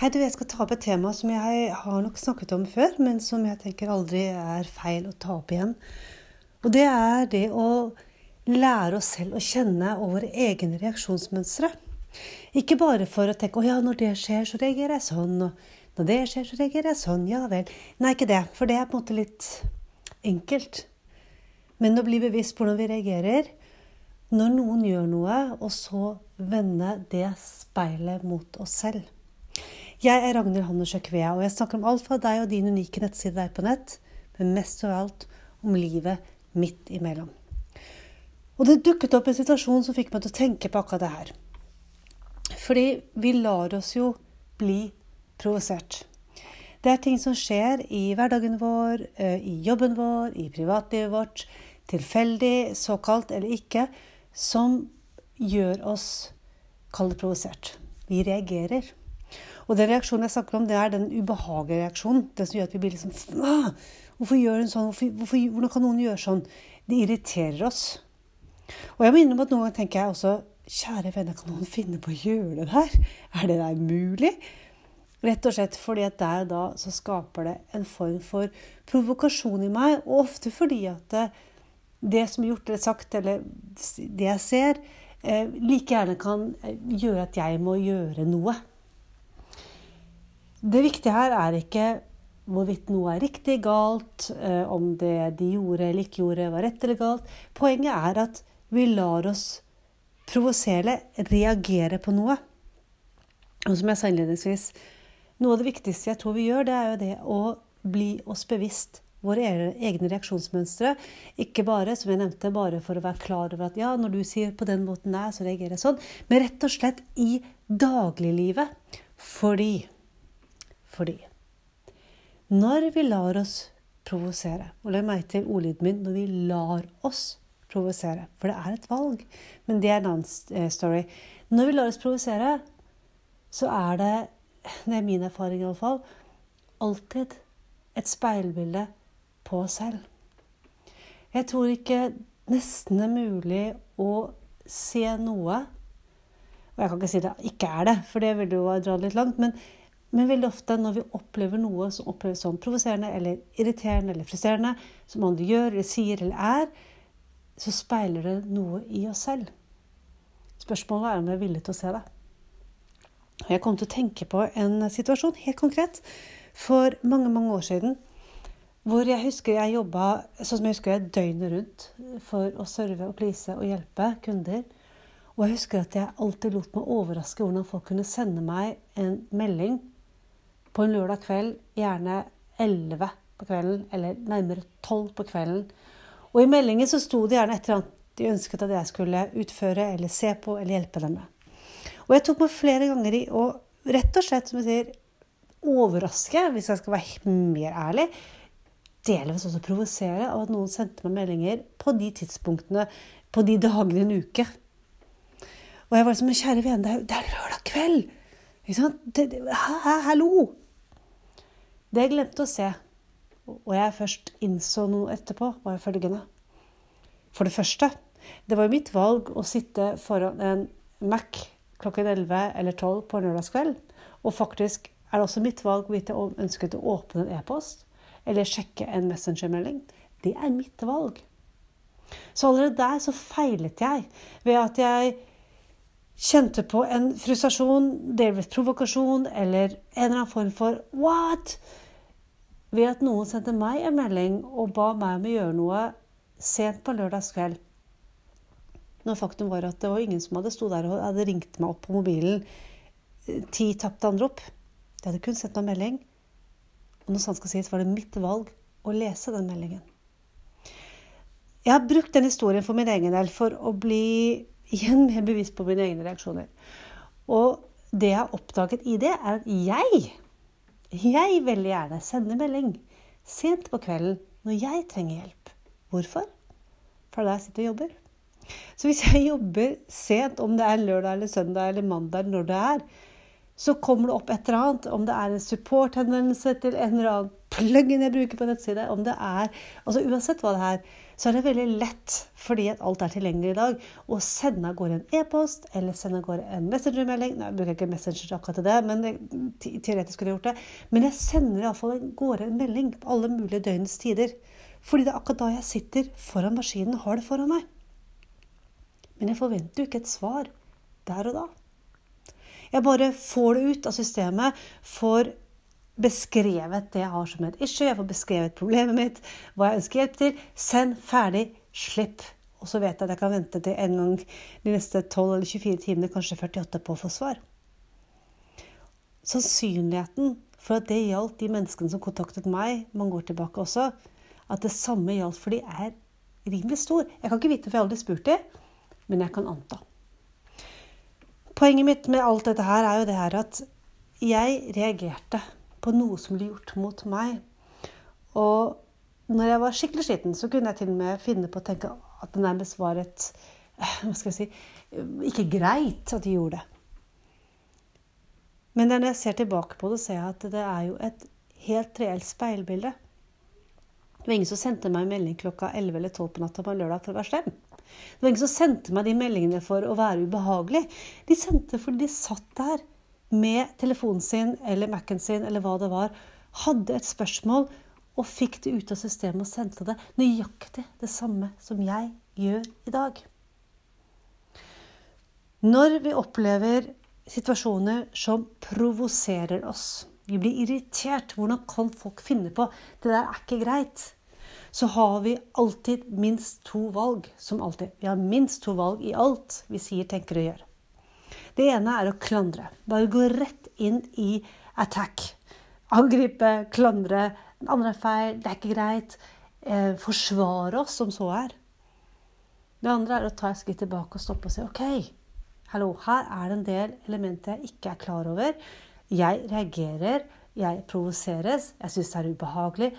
Hei, du, jeg skal ta opp et tema som jeg har nok snakket om før, men som jeg tenker aldri er feil å ta opp igjen. Og det er det å lære oss selv å kjenne over egne reaksjonsmønstre. Ikke bare for å tenke 'Å ja, når det skjer, så reagerer jeg sånn', og 'når det skjer, så reagerer jeg sånn'. Ja vel. Nei, ikke det, for det er på en måte litt enkelt. Men å bli bevisst på hvordan vi reagerer når noen gjør noe, og så vende det speilet mot oss selv. Jeg er Ragnhild Hannesjø Kvea, og jeg snakker om alt fra deg og din unike nettside der på nett, men mest av alt om livet midt imellom. Og det dukket opp en situasjon som fikk meg til å tenke på akkurat det her. Fordi vi lar oss jo bli provosert. Det er ting som skjer i hverdagen vår, eh, i jobben vår, i privatlivet vårt, tilfeldig, såkalt eller ikke, som gjør oss, kall det provosert. Vi reagerer. Og den reaksjonen jeg snakker om, det er den ubehagelige reaksjonen. Den som gjør at vi blir liksom Hvorfor gjør hun sånn? Hvorfor, hvorfor, hvordan kan noen gjøre sånn? Det irriterer oss. Og jeg må innrømme at noen ganger tenker jeg også Kjære venner, kan noen finne på å gjøre det der? Er det der mulig? Rett og slett fordi at der da så skaper det en form for provokasjon i meg. Og ofte fordi at det, det som er gjort eller sagt, eller det jeg ser, eh, like gjerne kan gjøre at jeg må gjøre noe. Det viktige her er ikke hvorvidt noe er riktig, galt, eh, om det de gjorde eller ikke gjorde, var rett eller galt. Poenget er at vi lar oss provosere, reagere på noe. Og som jeg sa innledningsvis, noe av det viktigste jeg tror vi gjør, det er jo det å bli oss bevisst våre egne reaksjonsmønstre. Ikke bare som jeg nevnte, bare for å være klar over at ja, når du sier på den måten der, så reagerer jeg sånn. Men rett og slett i dagliglivet. Fordi fordi når vi lar oss provosere, og legg merke til ordlyden min når vi lar oss provosere, for det er et valg, men det er en annen eh, story Når vi lar oss provosere, så er det, det er min erfaring iallfall, alltid et speilbilde på oss selv. Jeg tror ikke nesten det er mulig å se noe Og jeg kan ikke si det ikke er det, for det vil jo dra litt langt. men men veldig ofte når vi opplever noe som oppleves som provoserende eller irriterende eller frustrerende, som andre gjør eller sier eller er, så speiler det noe i oss selv. Spørsmålet er om vi er villige til å se det. Jeg kom til å tenke på en situasjon helt konkret for mange mange år siden. Hvor jeg husker jeg jobba sånn som jeg husker jeg, døgnet rundt for å serve og please og hjelpe kunder. Og jeg husker at jeg alltid lot meg overraske hvordan folk kunne sende meg en melding på en lørdag kveld, gjerne 11 på kvelden, eller nærmere 12 på kvelden. Og i meldingen så sto det gjerne et eller annet de ønsket at jeg skulle utføre eller se på eller hjelpe dem med. Og jeg tok meg flere ganger i å rett og slett, som jeg sier, overraske, hvis jeg skal være mer ærlig, delvis også provosere av at noen sendte meg meldinger på de tidspunktene, på de dagene i en uke. Og jeg var liksom Kjære vene, det er lørdag kveld! Ikke sant? Hallo! Det jeg glemte å se, og jeg først innså noe etterpå, var følgende. For det første, det var jo mitt valg å sitte foran en Mac klokken 11 eller 12 på en lørdagskveld. Og faktisk er det også mitt valg hvorvidt jeg ønsket å åpne en e-post eller sjekke en messengermelding. Det er mitt valg. Så allerede der så feilet jeg ved at jeg kjente på en frustrasjon, delvis provokasjon eller en eller annen form for 'what?' Ved at noen sendte meg en melding og ba meg om å gjøre noe sent på lørdagskveld. Når faktum var at det var ingen som hadde stått der og hadde ringt meg opp på mobilen eh, ti tapte anrop. De hadde kun sendt meg en melding. Og når sant skal sies, var det mitt valg å lese den meldingen. Jeg har brukt den historien for min egen del for å bli igjen mer bevisst på mine egne reaksjoner. Og det jeg har oppdaget i det, er at jeg, jeg veldig gjerne sender melding sent på kvelden når jeg trenger hjelp. Hvorfor? For da jeg og jobber. Så hvis jeg jobber sent, om det er lørdag eller søndag eller mandag, når det er, så kommer det opp et eller annet. Om det er en supporthenvendelse til en eller annen plugin jeg bruker på nettside. om det er, altså Uansett hva det er, så er det veldig lett, fordi at alt er tilgjengelig i dag, å sende av gårde en e-post eller sende av gårde en Messenger-melding. Nei, jeg bruker ikke Messenger akkurat til det, men teoretisk skulle jeg gjort det. Men jeg sender iallfall av gårde en melding på alle mulige døgnets tider. Fordi det er akkurat da jeg sitter foran maskinen og har det foran meg. Men jeg forventer jo ikke et svar der og da. Jeg bare får det ut av systemet, får beskrevet det jeg har som et issue, jeg får beskrevet problemet mitt, hva jeg ønsker hjelp til. Send, ferdig, slipp. Og så vet jeg at jeg kan vente til en gang de neste 12 eller 24 timene, kanskje 48, på å få svar. Sannsynligheten for at det gjaldt de menneskene som kontaktet meg man går tilbake også, at det samme gjaldt for de, er rimelig stor. Jeg kan ikke vite, for jeg har aldri spurt de, men jeg kan anta. Poenget mitt med alt dette her er jo det her at jeg reagerte på noe som ble gjort mot meg. Og når jeg var skikkelig sliten, så kunne jeg til og med finne på å tenke at det nærmest var et Hva skal jeg si Ikke greit at de gjorde det. Men når jeg ser tilbake på det, ser jeg at det er jo et helt reelt speilbilde. Det var ingen som sendte meg en melding klokka 11 eller 12 på natta på en lørdag for å være slem. Det var ingen som sendte meg de meldingene for å være ubehagelig. De sendte fordi de satt der med telefonen sin eller Mac-en sin eller hva det var, hadde et spørsmål og fikk det ut av systemet og sendte det nøyaktig det samme som jeg gjør i dag. Når vi opplever situasjoner som provoserer oss, vi blir irritert, hvordan kan folk finne på det der er ikke greit? Så har vi alltid minst to valg. Som alltid. Vi har minst to valg i alt vi sier, tenker og gjør. Det ene er å klandre. Bare gå rett inn i attack. Angripe, klandre. Den andre er feil, det er ikke greit. Eh, forsvare oss som så er. Det andre er å ta et skritt tilbake og stoppe og si OK, hallo, her er det en del elementer jeg ikke er klar over. Jeg reagerer, jeg provoseres, jeg syns det er ubehagelig.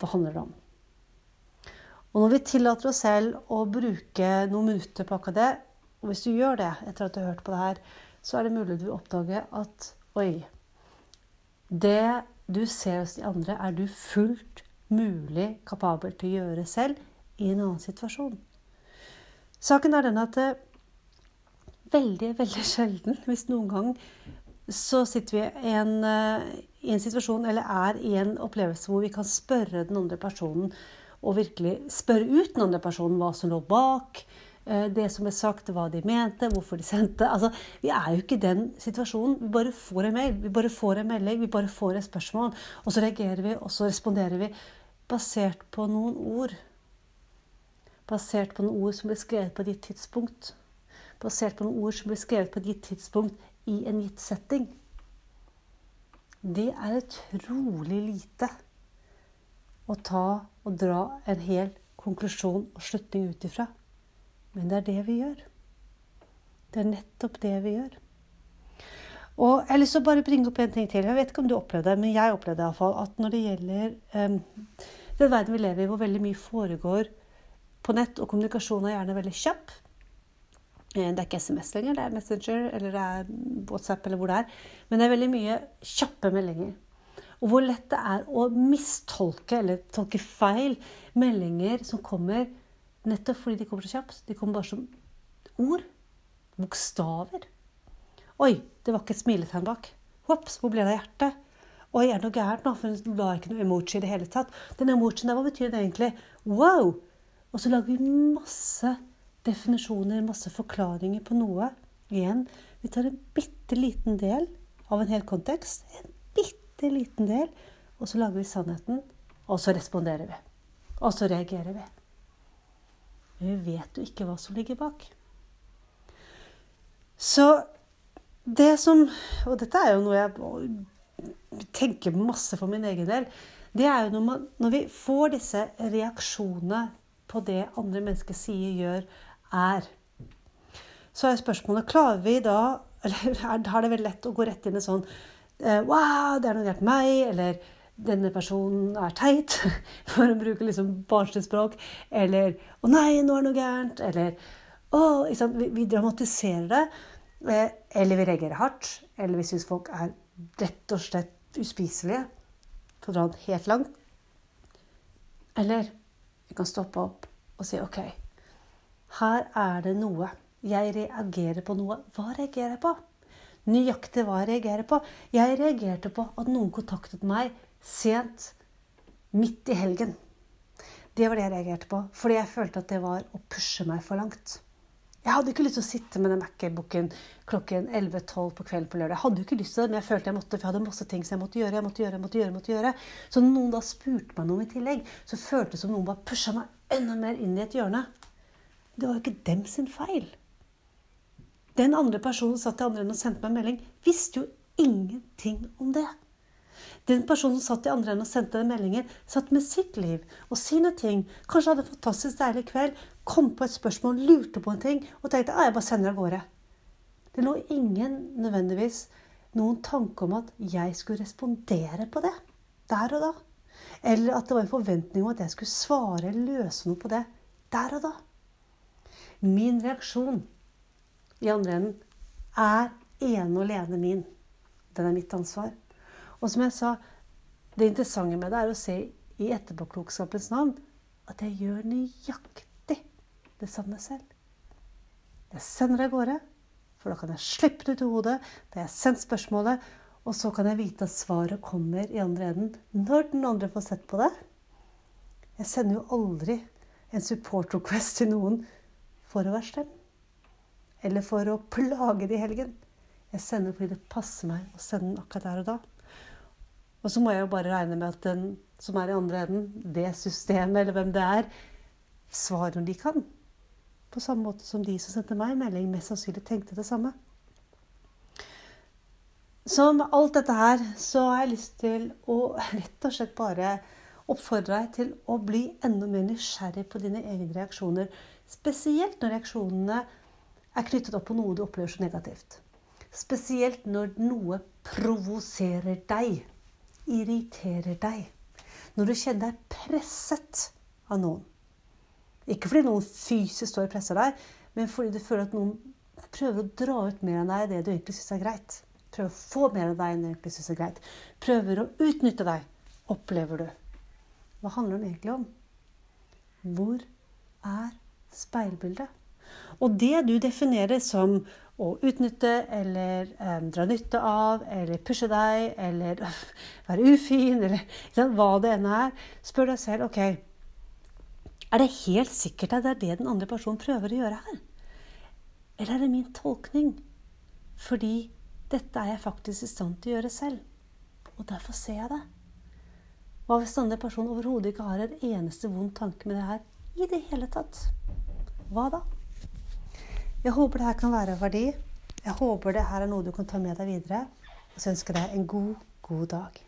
Hva handler det om? Og når vi tillater oss selv å bruke noen minutter på akkurat det, og hvis du gjør det etter at du har hørt på det her, så er det mulig du vil oppdage at oi Det du ser hos de andre, er du fullt mulig kapabel til å gjøre selv i en annen situasjon. Saken er den at det, eh, veldig, veldig sjelden, hvis noen gang, så sitter vi en, eh, i en situasjon eller er i en opplevelse hvor vi kan spørre den andre personen og virkelig spørre ut den andre personen hva som lå bak eh, det som ble sagt, hva de mente, hvorfor de sendte. Altså, vi er jo ikke i den situasjonen. Vi bare får en mail, vi bare får en melding, vi bare får et spørsmål. Og så reagerer vi, og så responderer vi basert på noen ord. Basert på noen ord som ble skrevet på ditt tidspunkt. Basert på noen ord som ble skrevet på ditt tidspunkt i en gitt setting. Det er utrolig lite å ta og dra en hel konklusjon og slutning ut ifra. Men det er det vi gjør. Det er nettopp det vi gjør. Og Jeg har lyst til å bare bringe opp en ting til. Jeg vet ikke om du opplevde det, men jeg opplevde iallfall at når det gjelder um, den verden vi lever i, hvor veldig mye foregår på nett, og kommunikasjonen er gjerne veldig kjapp eh, Det er ikke SMS lenger, det er Messenger eller det er WhatsApp eller hvor det er. Men det er veldig mye kjappe meldinger. Og hvor lett det er å mistolke eller tolke feil meldinger som kommer nettopp fordi de kommer så kjapt. De kommer bare som ord. Bokstaver. Oi, det var ikke et smiletegn bak. Hops, hvor ble det av hjertet? Oi, er det noe gærent nå? For hun la ikke noe emoji i det hele tatt. Den emojien der, hva betyr det egentlig? Wow! Og så lager vi masse definisjoner, masse forklaringer på noe. Igjen, vi tar en bitte liten del av en hel kontekst. En bitte liten del, og så lager vi sannheten, og så responderer vi. Og så reagerer vi. Men vi vet jo ikke hva som ligger bak. Så det som Og dette er jo noe jeg tenker masse for min egen del. Det er jo når, man, når vi får disse reaksjonene på det andre mennesker sier, gjør, er Så er spørsmålet Klarer vi da Eller er det veldig lett å gå rett inn i sånn wow, det er noe gærent med meg. Eller denne personen er teit, for å bruke liksom barnslig språk. Eller å nei, nå er det noe gærent. Eller å vi, vi, dramatiserer det. Eh, eller vi reagerer hardt. Eller vi syns folk er rett og slett uspiselige. For å dra det helt langt. Eller vi kan stoppe opp og si OK, her er det noe. Jeg reagerer på noe. Hva reagerer jeg på? Nøyaktig hva jeg reagerer på. Jeg reagerte på at noen kontaktet meg sent, midt i helgen. Det var det jeg reagerte på, fordi jeg følte at det var å pushe meg for langt. Jeg hadde ikke lyst til å sitte med den Mac-boken klokken 11-12 på kvelden på lørdag. Jeg hadde jo ikke lyst til det, men jeg følte jeg måtte, for jeg hadde masse ting som jeg måtte gjøre. jeg måtte gjøre, jeg måtte gjøre, jeg måtte gjøre. Så når noen da spurte meg noe i tillegg, så føltes det som noen bare pusha meg enda mer inn i et hjørne. Det var jo ikke dem sin feil. Den andre personen satt i andre enden og sendte meg en melding, visste jo ingenting om det. Den personen som satt i andre enden og sendte den meldingen, satt med sitt liv og sine ting. Kanskje hadde en fantastisk deilig kveld, kom på et spørsmål, lurte på en ting og tenkte at jeg bare sender av gårde. Det lå ingen nødvendigvis noen tanke om at jeg skulle respondere på det der og da. Eller at det var en forventning om at jeg skulle svare eller løse noe på det der og da. Min reaksjon i andre enden er ene og alene min. Den er mitt ansvar. Og som jeg sa, det interessante med det er å se i etterpåklokskapens navn at jeg gjør nøyaktig det samme selv. Jeg sender av gårde, for da kan jeg slippe det ut i hodet. Da har jeg sendt spørsmålet, og så kan jeg vite at svaret kommer i andre enden når den andre får sett på det. Jeg sender jo aldri en support request til noen for å være slem eller for å plage det i helgen. Jeg sender fordi det passer meg å sende den akkurat der og da. Og så må jeg jo bare regne med at den som er i andre enden, det systemet eller hvem det er, svarer når de kan. På samme måte som de som sendte meg melding, mest sannsynlig tenkte det samme. Så med alt dette her så har jeg lyst til å rett og slett bare oppfordre deg til å bli enda mer nysgjerrig på dine egne reaksjoner. Spesielt når reaksjonene er knyttet opp på noe du opplever så negativt. Spesielt når noe provoserer deg, irriterer deg. Når du kjenner deg presset av noen. Ikke fordi noen fysisk står og presser deg, men fordi du føler at noen prøver å dra ut mer av deg det du egentlig syns er greit. Prøver å få mer av deg enn du egentlig syns er greit. Prøver å utnytte deg, opplever du. Hva handler det egentlig om? Hvor er speilbildet? Og det du definerer som å utnytte eller eh, dra nytte av eller pushe deg eller øh, være ufin eller sant, hva det enn er, spør deg selv ok, er det helt sikkert at det er det den andre personen prøver å gjøre her? Eller er det min tolkning? Fordi dette er jeg faktisk i stand til å gjøre selv. Og derfor ser jeg det. Hva hvis den andre personen overhodet ikke har en eneste vond tanke med det her i det hele tatt? Hva da? Jeg håper det her kan være av verdi. Jeg håper det her er noe du kan ta med deg videre. Og så ønsker jeg deg en god, god dag.